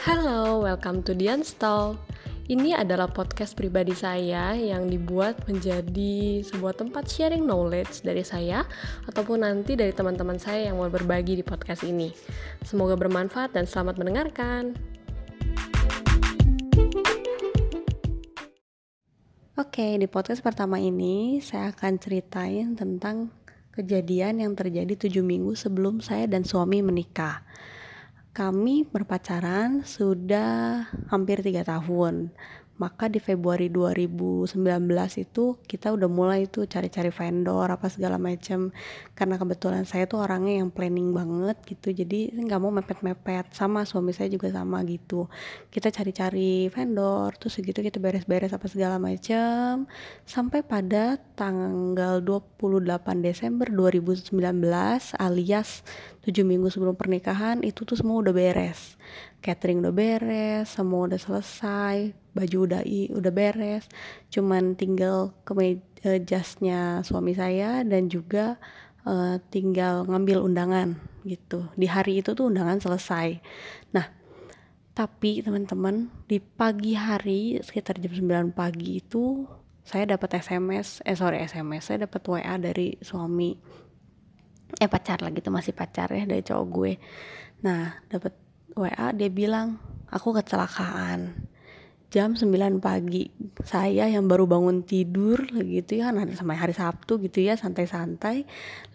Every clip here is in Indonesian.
Halo, welcome to The Unstall. Ini adalah podcast pribadi saya yang dibuat menjadi sebuah tempat sharing knowledge dari saya ataupun nanti dari teman-teman saya yang mau berbagi di podcast ini. Semoga bermanfaat dan selamat mendengarkan. Oke, di podcast pertama ini saya akan ceritain tentang kejadian yang terjadi tujuh minggu sebelum saya dan suami menikah. Kami berpacaran sudah hampir tiga tahun maka di Februari 2019 itu kita udah mulai tuh cari-cari vendor apa segala macam karena kebetulan saya tuh orangnya yang planning banget gitu. Jadi nggak mau mepet-mepet. Sama suami saya juga sama gitu. Kita cari-cari vendor terus segitu kita beres-beres apa segala macam sampai pada tanggal 28 Desember 2019 alias 7 minggu sebelum pernikahan itu tuh semua udah beres. Catering udah beres semua udah selesai baju udah i udah beres. Cuman tinggal ke uh, jasnya suami saya dan juga uh, tinggal ngambil undangan gitu. Di hari itu tuh undangan selesai. Nah tapi teman-teman di pagi hari sekitar jam 9 pagi itu saya dapat SMS eh sorry SMS saya dapat WA dari suami. Eh pacar lagi tuh masih pacar ya dari cowok gue. Nah dapat WA dia bilang aku kecelakaan jam 9 pagi. Saya yang baru bangun tidur gitu ya nah sama hari Sabtu gitu ya santai-santai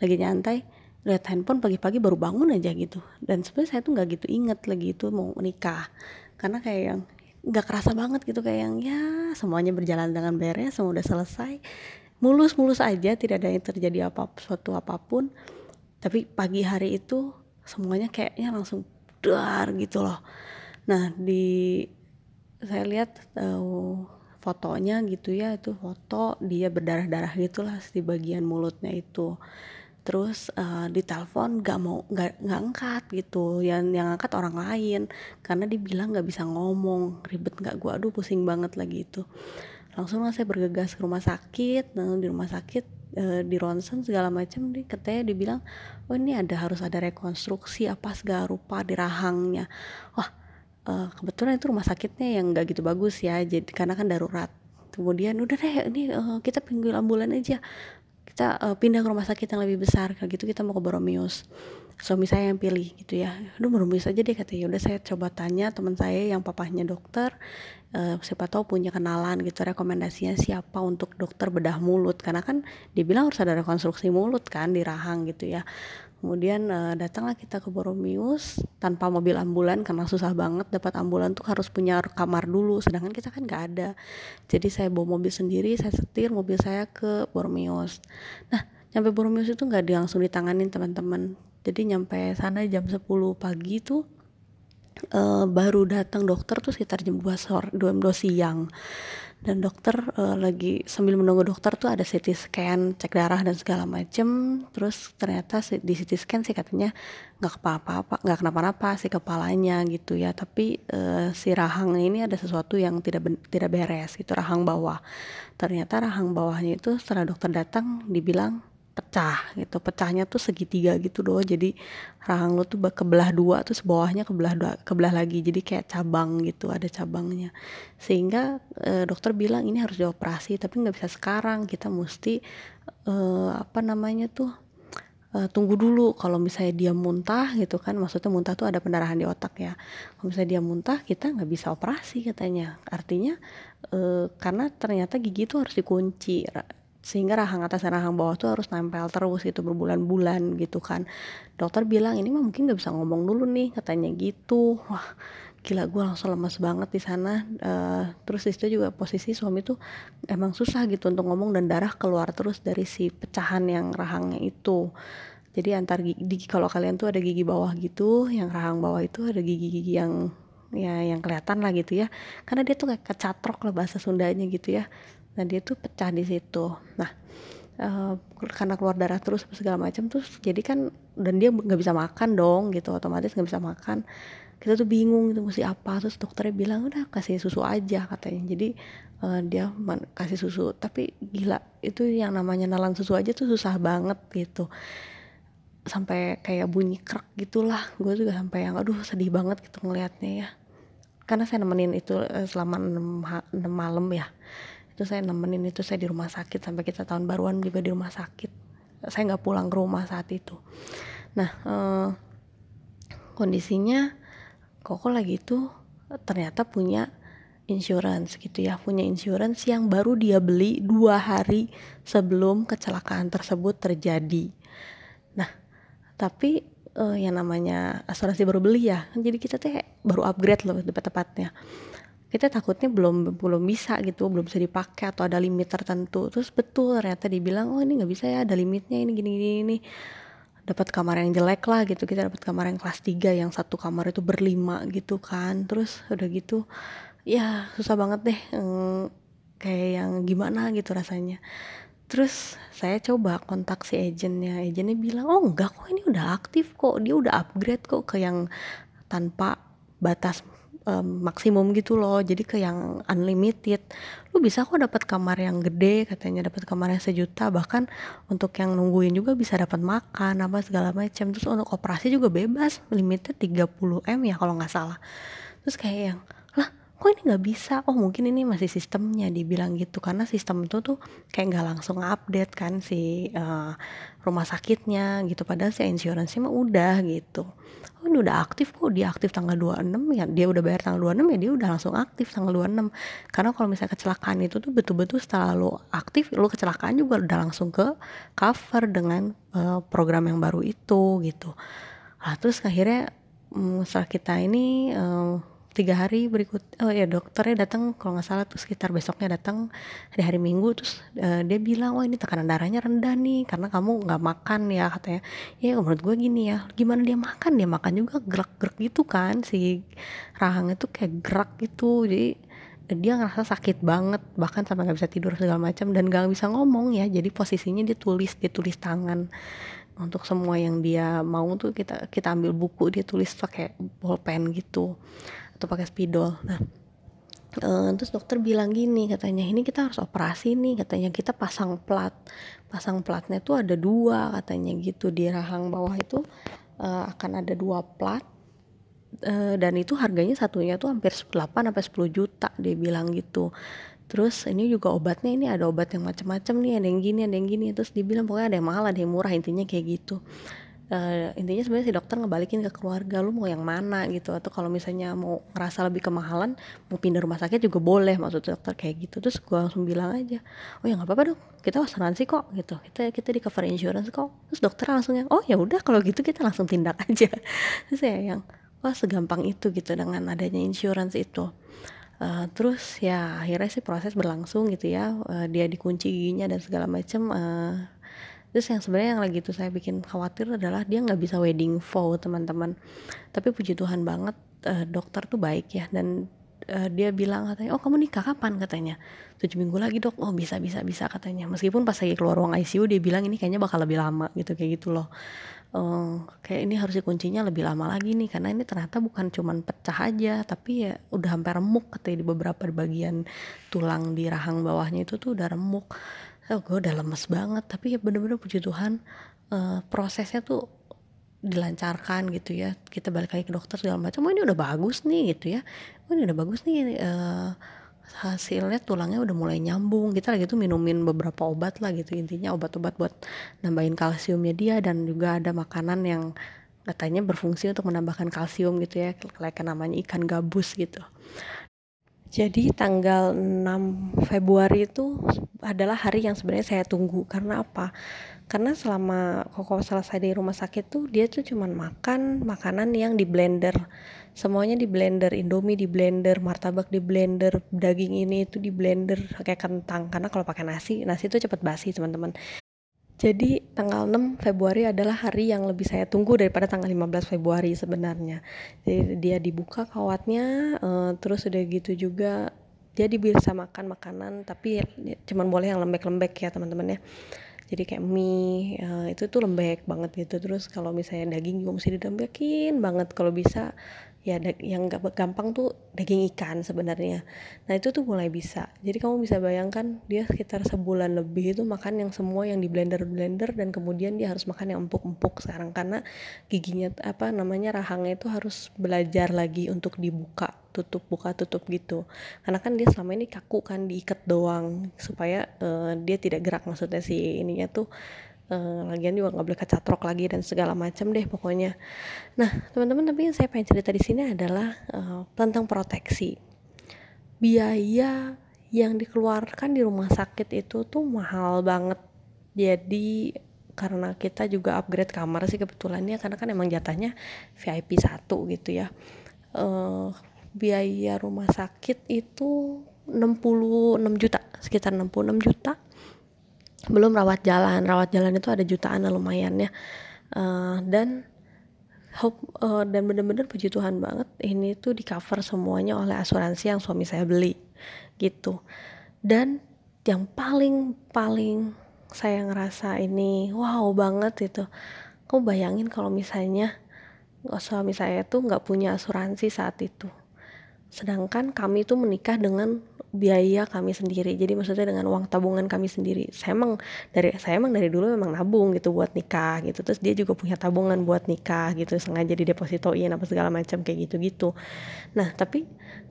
lagi nyantai lihat handphone pagi-pagi baru bangun aja gitu. Dan sebenarnya saya tuh nggak gitu inget lagi itu mau menikah karena kayak yang nggak kerasa banget gitu kayak yang ya semuanya berjalan dengan beres semua udah selesai. Mulus-mulus aja tidak ada yang terjadi apa suatu apa pun. Tapi pagi hari itu semuanya kayaknya langsung dar gitu loh. Nah di saya lihat uh, fotonya gitu ya itu foto dia berdarah-darah gitulah di bagian mulutnya itu. Terus uh, di telepon gak mau gak, gak angkat gitu. Yang yang angkat orang lain karena dibilang gak bisa ngomong. Ribet gak gua? Aduh pusing banget lagi itu. Langsung saya bergegas ke rumah sakit nah di rumah sakit uh, di ronsen segala macam di katanya dibilang oh ini ada harus ada rekonstruksi apa segala rupa di rahangnya. Wah uh, kebetulan itu rumah sakitnya yang nggak gitu bagus ya jadi karena kan darurat. Kemudian udah deh ini uh, kita pinggul ambulan aja. Kita uh, pindah ke rumah sakit yang lebih besar. Kayak gitu kita mau ke Boromius suami saya yang pilih gitu ya. Aduh Boromius aja deh katanya. Udah saya coba tanya teman saya yang papahnya dokter uh, siapa tahu punya kenalan gitu rekomendasinya siapa untuk dokter bedah mulut. Karena kan dibilang harus ada rekonstruksi mulut kan di rahang gitu ya kemudian uh, datanglah kita ke Boromius. Tanpa mobil ambulan karena susah banget dapat ambulan tuh harus punya kamar dulu. Sedangkan kita kan nggak ada. Jadi saya bawa mobil sendiri saya setir mobil saya ke Boromius. Nah nyampe Boromius itu nggak langsung ditanganin teman-teman. Jadi nyampe sana jam 10 pagi tuh uh, baru datang dokter tuh sekitar jam 2 sore 2 siang. Dan dokter uh, lagi sambil menunggu dokter tuh ada CT scan cek darah dan segala macem. Terus ternyata di CT scan sih katanya nggak apa-apa nggak kenapa-napa si kepalanya gitu ya. Tapi uh, si rahang ini ada sesuatu yang tidak tidak beres gitu rahang bawah. Ternyata rahang bawahnya itu setelah dokter datang dibilang pecah gitu. Pecahnya tuh segitiga gitu doh. Jadi rahang lo tuh kebelah dua terus bawahnya kebelah dua kebelah lagi. Jadi kayak cabang gitu ada cabangnya. Sehingga e, dokter bilang ini harus dioperasi tapi nggak bisa sekarang. Kita mesti e, apa namanya tuh e, tunggu dulu. Kalau misalnya dia muntah gitu kan maksudnya muntah tuh ada pendarahan di otak ya. Kalau misalnya dia muntah kita nggak bisa operasi katanya. Artinya e, karena ternyata gigi tuh harus dikunci sehingga rahang atas dan rahang bawah tuh harus nempel terus gitu berbulan-bulan gitu kan. Dokter bilang ini mah mungkin nggak bisa ngomong dulu nih katanya gitu. Wah gila gue langsung lemas banget di sana. Uh, terus itu juga posisi suami tuh emang susah gitu untuk ngomong dan darah keluar terus dari si pecahan yang rahangnya itu. Jadi antar gigi, kalau kalian tuh ada gigi bawah gitu yang rahang bawah itu ada gigi-gigi yang ya yang kelihatan lah gitu ya. Karena dia tuh kayak kecatrok lah bahasa Sundanya gitu ya nah dia tuh pecah di situ. Nah uh, karena keluar darah terus segala macam terus jadi kan dan dia nggak bisa makan dong gitu. Otomatis nggak bisa makan. Kita tuh bingung gitu mesti apa. Terus dokternya bilang udah kasih susu aja katanya. Jadi uh, dia kasih susu. Tapi gila itu yang namanya nalan susu aja tuh susah banget gitu. Sampai kayak bunyi krek gitulah. Gue juga sampai yang aduh sedih banget gitu ngelihatnya ya. Karena saya nemenin itu uh, selama 6, 6 malam ya itu saya nemenin itu saya di rumah sakit sampai kita tahun baruan juga di rumah sakit. Saya nggak pulang ke rumah saat itu. Nah uh, kondisinya koko lagi itu ternyata punya insurance gitu ya punya insurance yang baru dia beli dua hari sebelum kecelakaan tersebut terjadi. Nah tapi uh, yang namanya asuransi baru beli ya jadi kita tuh baru upgrade loh tepat-tepatnya kita takutnya belum belum bisa gitu belum bisa dipakai atau ada limit tertentu. Terus betul ternyata dibilang oh ini nggak bisa ya ada limitnya ini gini gini ini dapat kamar yang jelek lah gitu kita dapat kamar yang kelas 3 yang satu kamar itu berlima gitu kan. Terus udah gitu ya susah banget deh mm, kayak yang gimana gitu rasanya. Terus saya coba kontak si agentnya. Agentnya bilang oh enggak kok ini udah aktif kok dia udah upgrade kok ke yang tanpa batas um, maksimum gitu loh. Jadi ke yang unlimited. Lu bisa kok dapat kamar yang gede katanya dapat kamar yang sejuta. Bahkan untuk yang nungguin juga bisa dapat makan apa segala macam terus untuk operasi juga bebas limited 30 m ya kalau nggak salah. Terus kayak yang lah kok ini nggak bisa? Oh mungkin ini masih sistemnya dibilang gitu. Karena sistem itu tuh kayak nggak langsung update kan si uh, rumah sakitnya gitu. Padahal si insurance mah udah gitu oh ini udah aktif kok dia aktif tanggal 26 ya dia udah bayar tanggal 26 ya dia udah langsung aktif tanggal 26 karena kalau misalnya kecelakaan itu tuh betul-betul setelah lo aktif lo kecelakaan juga udah langsung ke cover dengan uh, program yang baru itu gitu. Nah terus akhirnya um, setelah kita ini uh, tiga hari berikut oh ya dokternya datang kalau nggak salah tuh sekitar besoknya datang di hari minggu terus uh, dia bilang wah ini tekanan darahnya rendah nih karena kamu nggak makan ya katanya. Ya menurut gue gini ya gimana dia makan? Dia makan juga gerak-gerak gitu kan si rahang itu kayak gerak gitu jadi dia ngerasa sakit banget bahkan sampai nggak bisa tidur segala macam dan gak bisa ngomong ya jadi posisinya dia tulis dia tulis tangan. Untuk semua yang dia mau tuh kita kita ambil buku dia tulis pakai bolpen gitu atau pakai spidol. Nah uh, terus dokter bilang gini katanya ini kita harus operasi nih katanya kita pasang plat pasang platnya tuh ada dua katanya gitu. Di rahang bawah itu uh, akan ada dua plat uh, dan itu harganya satunya tuh hampir 8 sampai 10 juta dia bilang gitu. Terus ini juga obatnya ini ada obat yang macam-macam nih ada yang gini ada yang gini. Terus dibilang pokoknya ada yang mahal ada yang murah intinya kayak gitu uh, intinya sebenarnya si dokter ngebalikin ke keluarga lu mau yang mana? gitu. Atau kalau misalnya mau ngerasa lebih kemahalan mau pindah rumah sakit juga boleh maksud dokter kayak gitu. Terus gue langsung bilang aja oh ya nggak apa-apa dok kita asuransi kok gitu. Kita kita di cover insurance kok. Terus dokter langsung yang oh ya udah kalau gitu kita langsung tindak aja. Terus ya yang wah segampang itu gitu dengan adanya insurance itu. Uh, terus ya akhirnya sih proses berlangsung gitu ya. Uh, dia dikunci giginya dan segala macam uh, terus yang sebenarnya yang lagi itu saya bikin khawatir adalah dia nggak bisa wedding vow teman-teman. Tapi puji Tuhan banget uh, dokter tuh baik ya. Dan uh, dia bilang katanya oh kamu nikah kapan? katanya. Tujuh minggu lagi dok. Oh bisa bisa bisa katanya. Meskipun pas lagi keluar ruang ICU dia bilang ini kayaknya bakal lebih lama gitu kayak gitu loh. Uh, kayak ini harus kuncinya lebih lama lagi nih karena ini ternyata bukan cuman pecah aja tapi ya udah hampir remuk katanya di beberapa bagian tulang di rahang bawahnya itu tuh udah remuk oh, gue udah lemes banget tapi ya bener-bener puji Tuhan uh, prosesnya tuh dilancarkan gitu ya. Kita balik lagi ke dokter segala macam. Oh ini udah bagus nih gitu ya. Oh ini udah bagus nih uh, hasilnya tulangnya udah mulai nyambung. Kita lagi tuh minumin beberapa obat lah gitu intinya obat-obat buat nambahin kalsiumnya dia dan juga ada makanan yang katanya berfungsi untuk menambahkan kalsium gitu ya kayak namanya ikan gabus gitu jadi tanggal 6 Februari itu adalah hari yang sebenarnya saya tunggu karena apa? Karena selama Koko selesai di rumah sakit tuh dia tuh cuman makan makanan yang di blender. Semuanya di blender, Indomie di blender, martabak di blender, daging ini itu di blender kayak kentang karena kalau pakai nasi, nasi itu cepet basi teman-teman. Jadi tanggal 6 Februari adalah hari yang lebih saya tunggu daripada tanggal 15 Februari sebenarnya. Jadi dia dibuka kawatnya, uh, terus udah gitu juga dia bisa makan makanan tapi ya, cuman boleh yang lembek-lembek ya teman-teman ya. Jadi kayak mie uh, itu tuh lembek banget gitu. Terus kalau misalnya daging juga mesti dilembekin banget kalau bisa ya yang gampang tuh daging ikan sebenarnya. Nah itu tuh mulai bisa. Jadi kamu bisa bayangkan dia sekitar sebulan lebih itu makan yang semua yang di blender blender dan kemudian dia harus makan yang empuk empuk sekarang karena giginya apa namanya rahangnya itu harus belajar lagi untuk dibuka tutup buka tutup gitu. Karena kan dia selama ini kaku kan diikat doang supaya uh, dia tidak gerak maksudnya si ininya tuh uh, lagian juga nggak boleh kecatrok lagi dan segala macam deh pokoknya. Nah teman-teman tapi yang saya pengen cerita di sini adalah uh, tentang proteksi. Biaya yang dikeluarkan di rumah sakit itu tuh mahal banget. Jadi karena kita juga upgrade kamar sih kebetulannya karena kan emang jatahnya VIP satu gitu ya. Uh, biaya rumah sakit itu 66 juta sekitar 66 juta belum rawat jalan. Rawat jalan itu ada jutaan lumayan ya. Uh, dan hope uh, dan bener-bener puji Tuhan banget ini tuh di cover semuanya oleh asuransi yang suami saya beli gitu. Dan yang paling paling saya ngerasa ini wow banget itu. Kamu bayangin kalau misalnya suami saya tuh nggak punya asuransi saat itu. Sedangkan kami tuh menikah dengan biaya kami sendiri. Jadi maksudnya dengan uang tabungan kami sendiri. Saya emang dari saya emang dari dulu memang nabung gitu buat nikah gitu. Terus dia juga punya tabungan buat nikah gitu. Sengaja didepositoin apa segala macam kayak gitu gitu nah tapi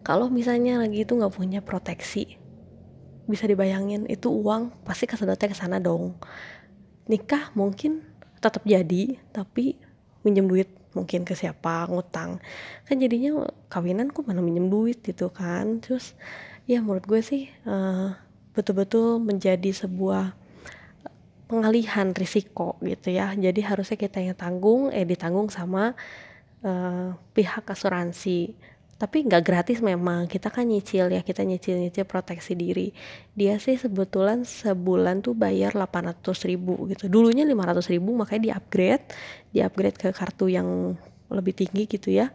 kalau misalnya lagi itu nggak punya proteksi bisa dibayangin itu uang pasti kesedotnya ke sana dong. Nikah mungkin tetap jadi tapi minjem duit mungkin ke siapa ngutang. Kan jadinya kawinan kok mana minjem duit gitu kan. Terus ya menurut gue sih uh, betul-betul menjadi sebuah pengalihan risiko gitu ya. Jadi harusnya kita yang tanggung eh ditanggung sama uh, pihak asuransi. Tapi nggak gratis memang. Kita kan nyicil ya kita nyicil nyicil proteksi diri. Dia sih sebetulnya sebulan tuh bayar 800 ribu gitu. Dulunya 500 ribu makanya di upgrade di upgrade ke kartu yang lebih tinggi gitu ya.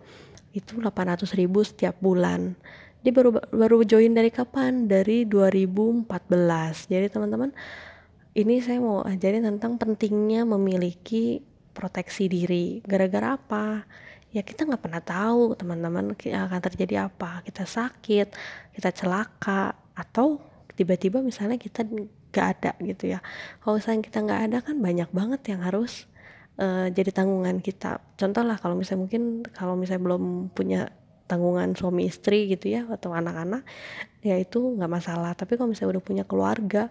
Itu 800 ribu setiap bulan dia baru baru join dari kapan? Dari 2014 jadi teman-teman ini saya mau ajarin tentang pentingnya memiliki proteksi diri. Gara-gara apa? Ya kita nggak pernah tahu teman-teman akan terjadi apa. Kita sakit kita celaka atau tiba-tiba misalnya kita nggak ada gitu ya. Kalau misalnya kita nggak ada kan banyak banget yang harus uh, jadi tanggungan kita. Contoh lah kalau misalnya mungkin kalau misalnya belum punya tanggungan suami istri gitu ya atau anak-anak ya itu nggak masalah. Tapi kalau misalnya udah punya keluarga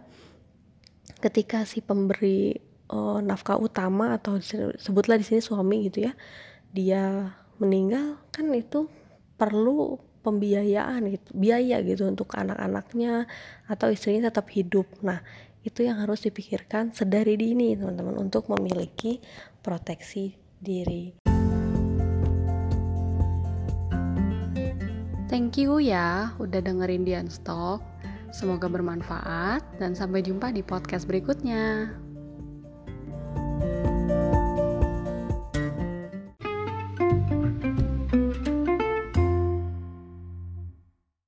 ketika si pemberi uh, nafkah utama atau sebutlah di sini suami gitu ya dia meninggal kan itu perlu pembiayaan gitu biaya gitu untuk anak-anaknya atau istrinya tetap hidup. Nah itu yang harus dipikirkan sedari dini teman-teman untuk memiliki proteksi diri thank you ya udah dengerin Dian Stock semoga bermanfaat dan sampai jumpa di podcast berikutnya